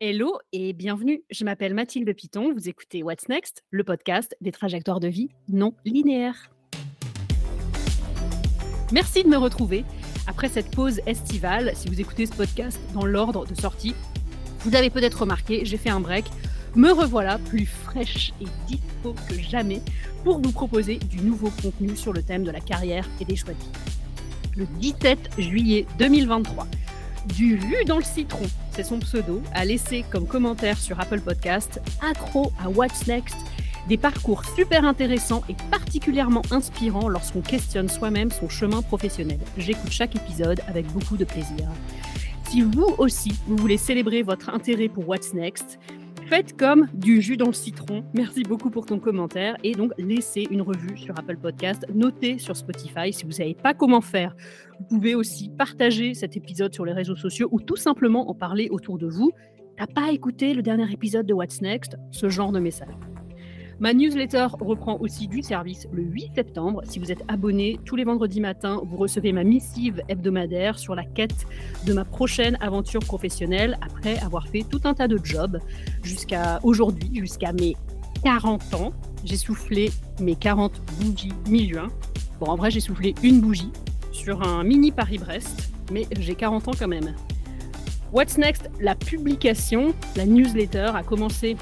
Hello et bienvenue. Je m'appelle Mathilde Piton. Vous écoutez What's Next, le podcast des trajectoires de vie non linéaires. Merci de me retrouver après cette pause estivale. Si vous écoutez ce podcast dans l'ordre de sortie, vous avez peut-être remarqué, j'ai fait un break. Me revoilà plus fraîche et dispo que jamais pour vous proposer du nouveau contenu sur le thème de la carrière et des choix de vie. Le 17 juillet 2023, du jus dans le citron, son pseudo, a laissé comme commentaire sur Apple Podcast accro à What's Next, des parcours super intéressants et particulièrement inspirants lorsqu'on questionne soi-même son chemin professionnel. J'écoute chaque épisode avec beaucoup de plaisir. Si vous aussi, vous voulez célébrer votre intérêt pour What's Next, Faites comme du jus dans le citron. Merci beaucoup pour ton commentaire. Et donc, laissez une revue sur Apple Podcast. Notez sur Spotify. Si vous ne savez pas comment faire, vous pouvez aussi partager cet épisode sur les réseaux sociaux ou tout simplement en parler autour de vous. T'as pas écouté le dernier épisode de What's Next? Ce genre de message. Ma newsletter reprend aussi du service le 8 septembre. Si vous êtes abonné tous les vendredis matins, vous recevez ma missive hebdomadaire sur la quête de ma prochaine aventure professionnelle après avoir fait tout un tas de jobs jusqu'à aujourd'hui, jusqu'à mes 40 ans. J'ai soufflé mes 40 bougies milieu. Bon, en vrai, j'ai soufflé une bougie sur un mini Paris-Brest, mais j'ai 40 ans quand même. What's Next? La publication, la newsletter a commencé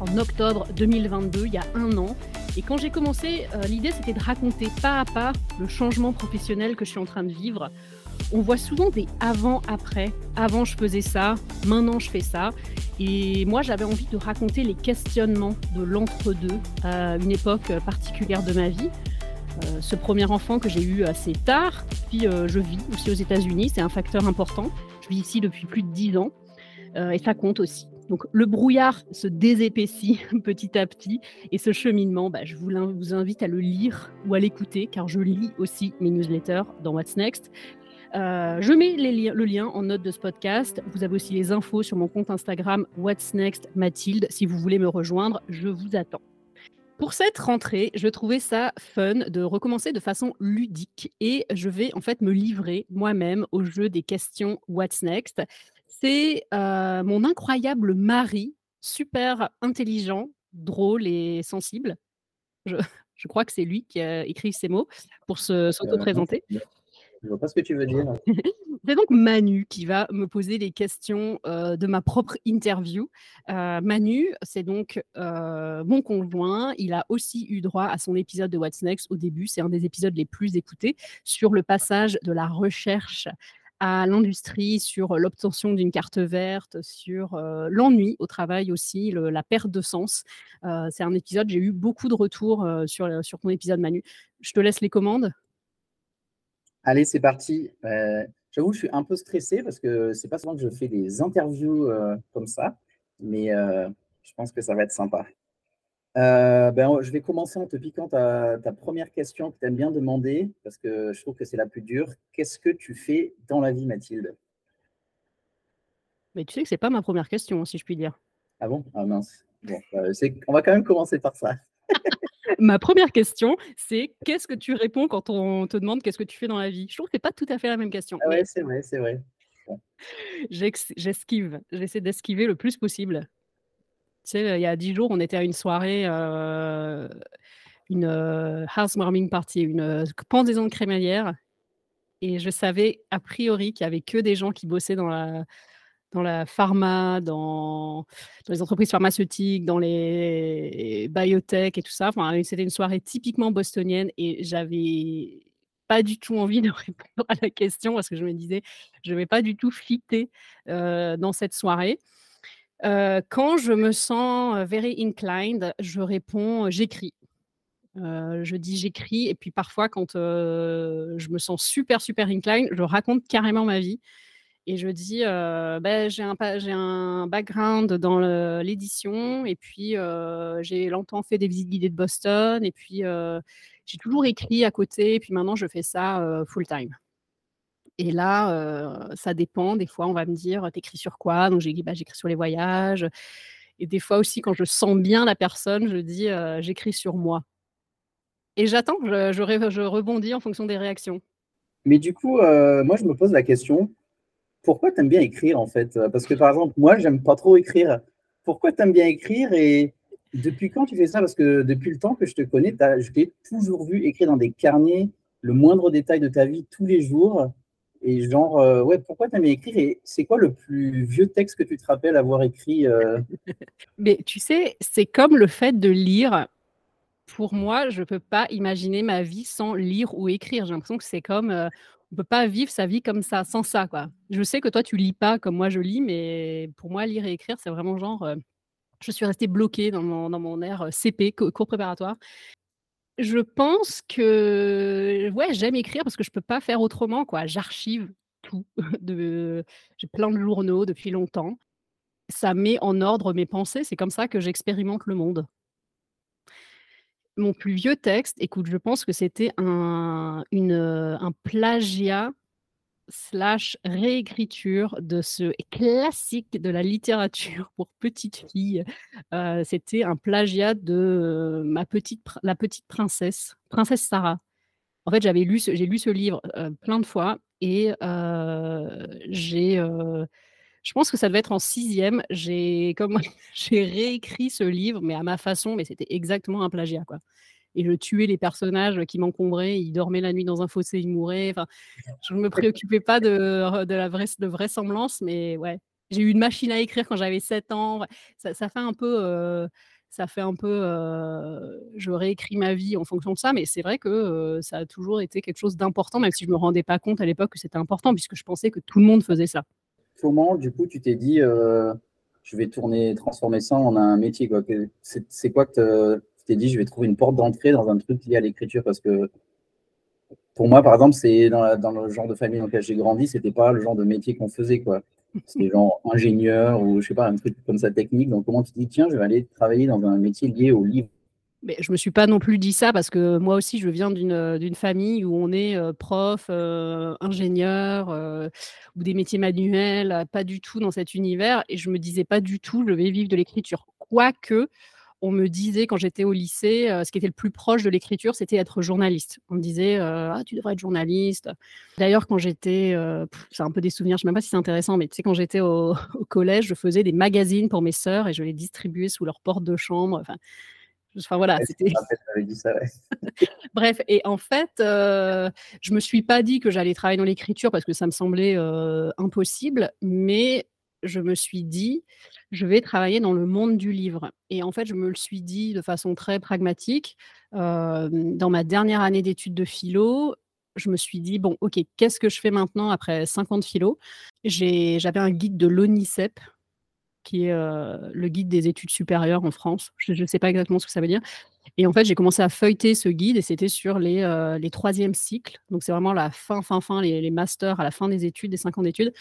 en octobre 2022, il y a un an. Et quand j'ai commencé, euh, l'idée c'était de raconter pas à pas le changement professionnel que je suis en train de vivre. On voit souvent des avant-après. Avant je faisais ça, maintenant je fais ça. Et moi j'avais envie de raconter les questionnements de l'entre-deux à une époque particulière de ma vie. Euh, ce premier enfant que j'ai eu assez tard, puis euh, je vis aussi aux États-Unis, c'est un facteur important. Je vis ici depuis plus de dix ans et ça compte aussi. Donc le brouillard se désépaissit petit à petit et ce cheminement, bah, je vous, invite à le lire ou à l'écouter car je lis aussi mes newsletters dans What's Next. Euh, je mets le lien en note de ce podcast. Vous avez aussi les infos sur mon compte Instagram What's Next Mathilde. Si vous voulez me rejoindre, je vous attends. Pour cette rentrée, je trouvais ça fun de recommencer de façon ludique et je vais en fait me livrer moi-même au jeu des questions What's Next. C'est mon incroyable mari, super intelligent, drôle et sensible. Je, je crois que c'est lui qui a écrit ces mots pour se, s'auto-présenter. Je ne vois pas ce que tu veux dire. c'est donc Manu qui va me poser les questions de ma propre interview. Manu, c'est donc mon conjoint. Il a aussi eu droit à son épisode de What's Next au début. C'est un des épisodes les plus écoutés sur le passage de la recherche à l'industrie, sur l'obtention d'une carte verte, sur l'ennui au travail aussi, la perte de sens. c'est un épisode, j'ai eu beaucoup de retours sur, sur ton épisode Manu. Je te laisse les commandes. Allez, c'est parti. J'avoue, je suis un peu stressé parce que c'est pas souvent que je fais des interviews comme ça, mais je pense que ça va être sympa. Euh, ben, je vais commencer en te piquant ta, première question que tu aimes bien demander, parce que je trouve que c'est la plus dure. Qu'est-ce que tu fais dans la vie, Mathilde? Mais tu sais que c'est pas ma première question, si je puis dire. Ah bon? Ah mince. Bon, bah, on va quand même commencer par ça. ma première question, c'est qu'est-ce que tu réponds quand on te demande qu'est-ce que tu fais dans la vie? Je trouve que c'est pas tout à fait la même question. Ah ouais, c'est vrai, c'est vrai. J'esquive, j'essaie d'esquiver le plus possible. Tu sais, il y a dix jours, on était à une soirée, euh, une euh, housewarming party, une euh, pendaison de crémaillère. Et je savais a priori qu'il n'y avait que des gens qui bossaient dans la, dans la pharma, dans, les entreprises pharmaceutiques, dans les biotech et tout ça. Enfin, c'était une soirée typiquement bostonienne et j'avais pas du tout envie de répondre à la question parce que je me disais, je ne vais pas du tout fitter dans cette soirée quand je me sens very inclined, je réponds j'écris. je dis j'écris et puis parfois quand je me sens super super inclined, je raconte carrément ma vie et je dis ben, j'ai un, un background dans l'édition et puis j'ai longtemps fait des visites guidées de Boston et puis j'ai toujours écrit à côté et puis maintenant je fais ça full time. Et là, ça dépend. Des fois, on va me dire, t'écris sur quoi? Donc, j'ai dit, bah, j'écris sur les voyages. Et des fois aussi, quand je sens bien la personne, je dis, j'écris sur moi. Et j'attends, je, rebondis en fonction des réactions. Mais du coup, moi, je me pose la question, pourquoi tu aimes bien écrire en fait? Parce que par exemple, moi, j'aime pas trop écrire. Pourquoi tu aimes bien écrire et depuis quand tu fais ça? Parce que depuis le temps que je te connais, je t'ai toujours vu écrire dans des carnets le moindre détail de ta vie tous les jours. Et genre, euh, ouais, pourquoi tu aimes bien écrire Et c'est quoi le plus vieux texte que tu te rappelles avoir écrit euh? Mais tu sais, c'est comme le fait de lire. Pour moi, je ne peux pas imaginer ma vie sans lire ou écrire. J'ai l'impression que c'est comme. Euh, on ne peut pas vivre sa vie comme ça, sans ça. Quoi. Je sais que toi, tu lis pas comme moi je lis, mais pour moi, lire et écrire, c'est vraiment genre. je suis restée bloquée dans mon, dans mon air CP, cours préparatoire. Je pense que ouais, j'aime écrire parce que je peux pas faire autrement, quoi. J'archive tout de j'ai plein de journaux depuis longtemps. Ça met en ordre mes pensées, c'est comme ça que j'expérimente le monde. Mon plus vieux texte, écoute, je pense que c'était un une, un plagiat slash réécriture de ce classique de la littérature pour petites filles. Euh, c'était un plagiat de ma petite, La Petite Princesse, Princesse Sarah. En fait, j'avais lu, j'ai lu ce livre euh, plein de fois et euh, j'ai, je pense que ça devait être en sixième. J'ai comme j'ai réécrit ce livre, mais à ma façon, mais c'était exactement un plagiat quoi et je tuais les personnages qui m'encombraient. Ils dormaient la nuit dans un fossé, ils mouraient. Enfin, je ne me préoccupais pas de, de la vraie, de vraisemblance, mais ouais. J'ai eu une machine à écrire quand j'avais 7 ans. Ça, ça, fait un peu. Euh, ça fait un peu. Euh, je réécris ma vie en fonction de ça, mais c'est vrai que euh, ça a toujours été quelque chose d'important, même si je ne me rendais pas compte à l'époque que c'était important, puisque je pensais que tout le monde faisait ça. Comment, du coup, tu t'es dit, je vais tourner, transformer ça en un métier C'est quoi que t'es dit, je vais trouver une porte d'entrée dans un truc lié à l'écriture parce que pour moi, par exemple, c'est dans, le genre de famille dans lequel j'ai grandi, c'était pas le genre de métier qu'on faisait, quoi. C'était genre ingénieur ou je sais pas, un truc comme ça technique. Donc, comment tu te dis, tiens, je vais aller travailler dans un métier lié au livre? Mais je me suis pas non plus dit ça parce que moi aussi, je viens d'une famille où on est euh, prof, euh, ingénieur euh, ou des métiers manuels, pas du tout dans cet univers. Et je me disais pas du tout, je vais vivre de l'écriture. Quoique, on me disait quand j'étais au lycée, euh, ce qui était le plus proche de l'écriture, c'était être journaliste. On me disait euh, ah tu devrais être journaliste. D'ailleurs quand j'étais, euh, c'est un peu des souvenirs, je sais même pas si c'est intéressant, mais tu sais quand j'étais au, collège, je faisais des magazines pour mes sœurs et je les distribuais sous leur porte de chambre. Enfin, Enfin voilà, c'était. Bref, et en fait, je je me suis pas dit que j'allais travailler dans l'écriture parce que ça me semblait impossible, mais je me suis dit, je vais travailler dans le monde du livre. Et en fait, je me le suis dit de façon très pragmatique. dans ma dernière année d'études de philo, je me suis dit, bon, ok, qu'est-ce que je fais maintenant après 50 philo? J'avais un guide de l'ONICEP, qui est le guide des études supérieures en France. Je ne sais pas exactement ce que ça veut dire. Et en fait, j'ai commencé à feuilleter ce guide et c'était sur les, les troisièmes cycles. Donc, c'est vraiment la fin, fin, fin, les, les, masters à la fin des études, des cinq ans d'études.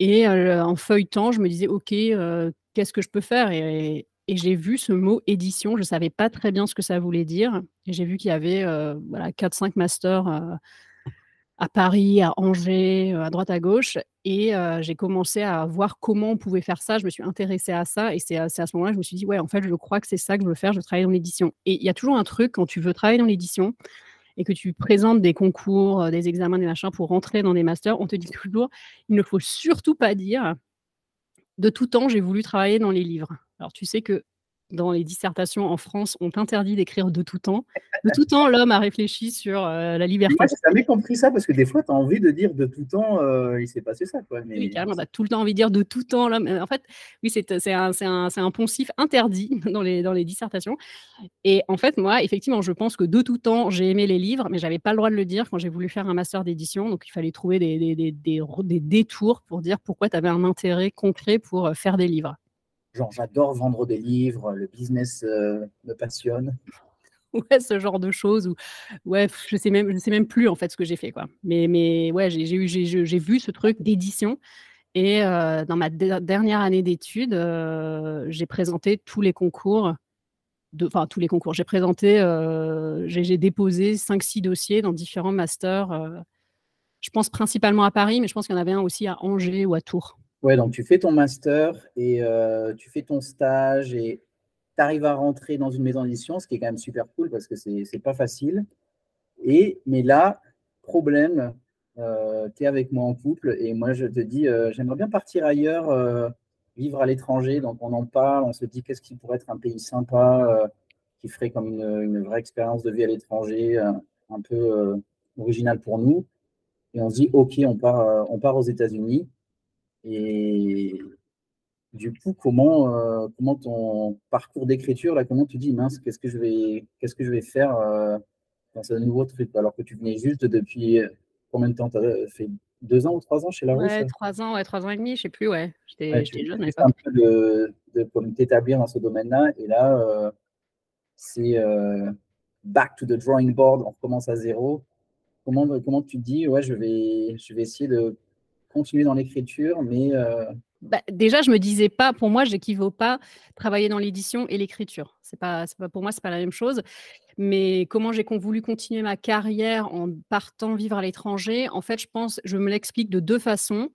Et en feuilletant, je me disais, OK, qu'est-ce que je peux faire? et, j'ai vu ce mot édition. Je ne savais pas très bien ce que ça voulait dire. J'ai vu qu'il y avait voilà, 4-5 masters à Paris, à Angers, à droite à gauche. Et j'ai commencé à voir comment on pouvait faire ça. Je me suis intéressée à ça. Et c'est à, ce moment-là que je me suis dit, ouais, en fait, je crois que c'est ça que je veux faire. Je veux travailler dans l'édition. Et il y a toujours un truc quand tu veux travailler dans l'édition et que tu présentes des concours, euh, des examens, des machins pour rentrer dans des masters, on te dit toujours, il ne faut surtout pas dire, de tout temps, j'ai voulu travailler dans les livres. Alors tu sais que dans les dissertations en France ont interdit d'écrire de tout temps. De tout temps, l'homme a réfléchi sur euh, la liberté. Moi, j'ai jamais compris ça parce que des fois, tu as envie de dire de tout temps, euh, il s'est passé ça. Quoi. Mais... Oui, carrément, tu as tout le temps envie de dire de tout temps, l'homme. En fait, oui, c'est un, un, un, poncif interdit dans les, dans les dissertations. Et en fait, moi, effectivement, je pense que de tout temps, j'ai aimé les livres, mais j'avais pas le droit de le dire quand j'ai voulu faire un master d'édition. Donc, il fallait trouver des, des, des, des détours pour dire pourquoi tu avais un intérêt concret pour euh, faire des livres. Genre, j'adore vendre des livres, le business euh, me passionne. Ouais, ce genre de choses. Ou, ouais, je sais même, sais même plus en fait ce que j'ai fait quoi. Mais, mais ouais, j'ai vu ce truc d'édition. Et euh, dans ma dernière année d'études, euh, j'ai présenté tous les concours. Enfin, tous les concours. J'ai présenté, j'ai déposé 5-6 dossiers dans différents masters. je pense principalement à Paris, mais je pense qu'il y en avait un aussi à Angers ou à Tours. Ouais, donc tu fais ton master et euh, tu fais ton stage et tu arrives à rentrer dans une maison d'édition, ce qui est quand même super cool parce que c'est n'est pas facile. Et, mais là, problème, tu es avec moi en couple et moi je te dis, j'aimerais bien partir ailleurs, vivre à l'étranger. Donc on en parle, on se dit qu'est-ce qui pourrait être un pays sympa, qui ferait comme une, vraie expérience de vie à l'étranger, un peu original pour nous. Et on se dit, OK, on part, on part aux États-Unis. Et du coup, comment, euh, comment ton parcours d'écriture, là, comment tu dis, mince, qu'est-ce que je vais, qu'est-ce que je vais faire euh, dans ce nouveau truc, alors que tu venais juste depuis combien de temps? Tu as fait deux ans ou trois ans chez la Ouais, trois ans, ouais, trois ans et demi, je sais plus, ouais. J'étais jeune. C'est un peu de, de t'établir dans ce domaine-là. Et là, euh, c'est back to the drawing board, on recommence à zéro. Comment, comment tu te dis, ouais, je vais, je vais essayer de continuer dans l'écriture, mais bah, déjà, je me disais pas, pour moi, j'équivaut pas travailler dans l'édition et l'écriture. C'est pas, pas, pour moi, c'est pas la même chose. Mais comment j'ai voulu continuer ma carrière en partant vivre à l'étranger En fait, je pense, je me l'explique de deux façons.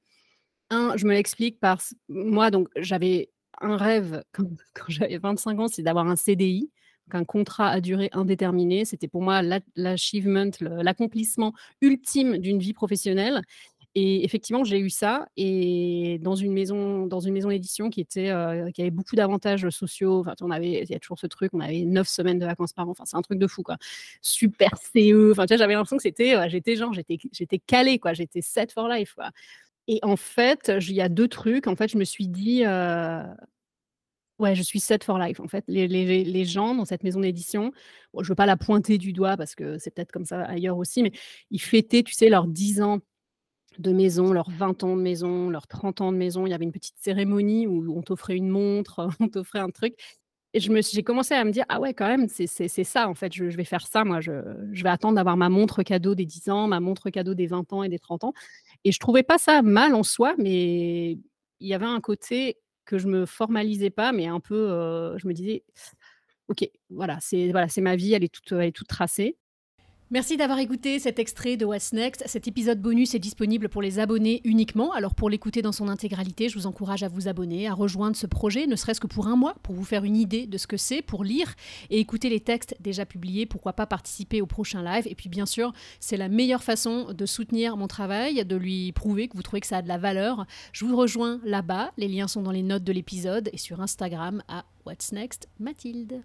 Un, je me l'explique par moi, donc j'avais un rêve quand, j'avais 25 ans, c'est d'avoir un CDI, un contrat à durée indéterminée. C'était pour moi l'achievement, l'accomplissement ultime d'une vie professionnelle. Et effectivement, j'ai eu ça et dans une maison dans une maison d'édition qui était, euh, qui avait beaucoup d'avantages sociaux. Enfin, on avait il y a toujours ce truc, on avait 9 semaines de vacances par an. Enfin, c'est un truc de fou, quoi. Super CE. Enfin, j'avais l'impression que c'était, j'étais genre, j'étais j'étais calée, quoi. J'étais set for life. Et en fait, il y a deux trucs. En fait, je me suis dit, euh, ouais, je suis set for life, en fait. Les les les gens dans cette maison d'édition, bon, je veux pas la pointer du doigt parce que c'est peut-être comme ça ailleurs aussi, mais ils fêtaient, tu sais, leurs 10 ans de maison, leurs 20 ans de maison, leurs 30 ans de maison. Il y avait une petite cérémonie où on t'offrait une montre, on t'offrait un truc. Et je me j'ai commencé à me dire: «Ah ouais, quand même, c'est ça, en fait, je vais faire ça, moi, je je vais attendre d'avoir ma montre cadeau des 10 ans, ma montre cadeau des 20 ans et des 30 ans» et je trouvais pas ça mal en soi, mais il y avait un côté que je me formalisais pas, mais un peu, heu, je me disais: «OK, voilà, c'est voilà, c'est ma vie, elle est toute, elle est toute tracée». Merci d'avoir écouté cet extrait de What's Next. Cet épisode bonus est disponible pour les abonnés uniquement. Alors pour l'écouter dans son intégralité, je vous encourage à vous abonner, à rejoindre ce projet, ne serait-ce que pour un mois, pour vous faire une idée de ce que c'est, pour lire et écouter les textes déjà publiés. Pourquoi pas participer au prochain live? Et puis bien sûr, c'est la meilleure façon de soutenir mon travail, de lui prouver que vous trouvez que ça a de la valeur. Je vous rejoins là-bas. Les liens sont dans les notes de l'épisode et sur Instagram à What's Next Mathilde.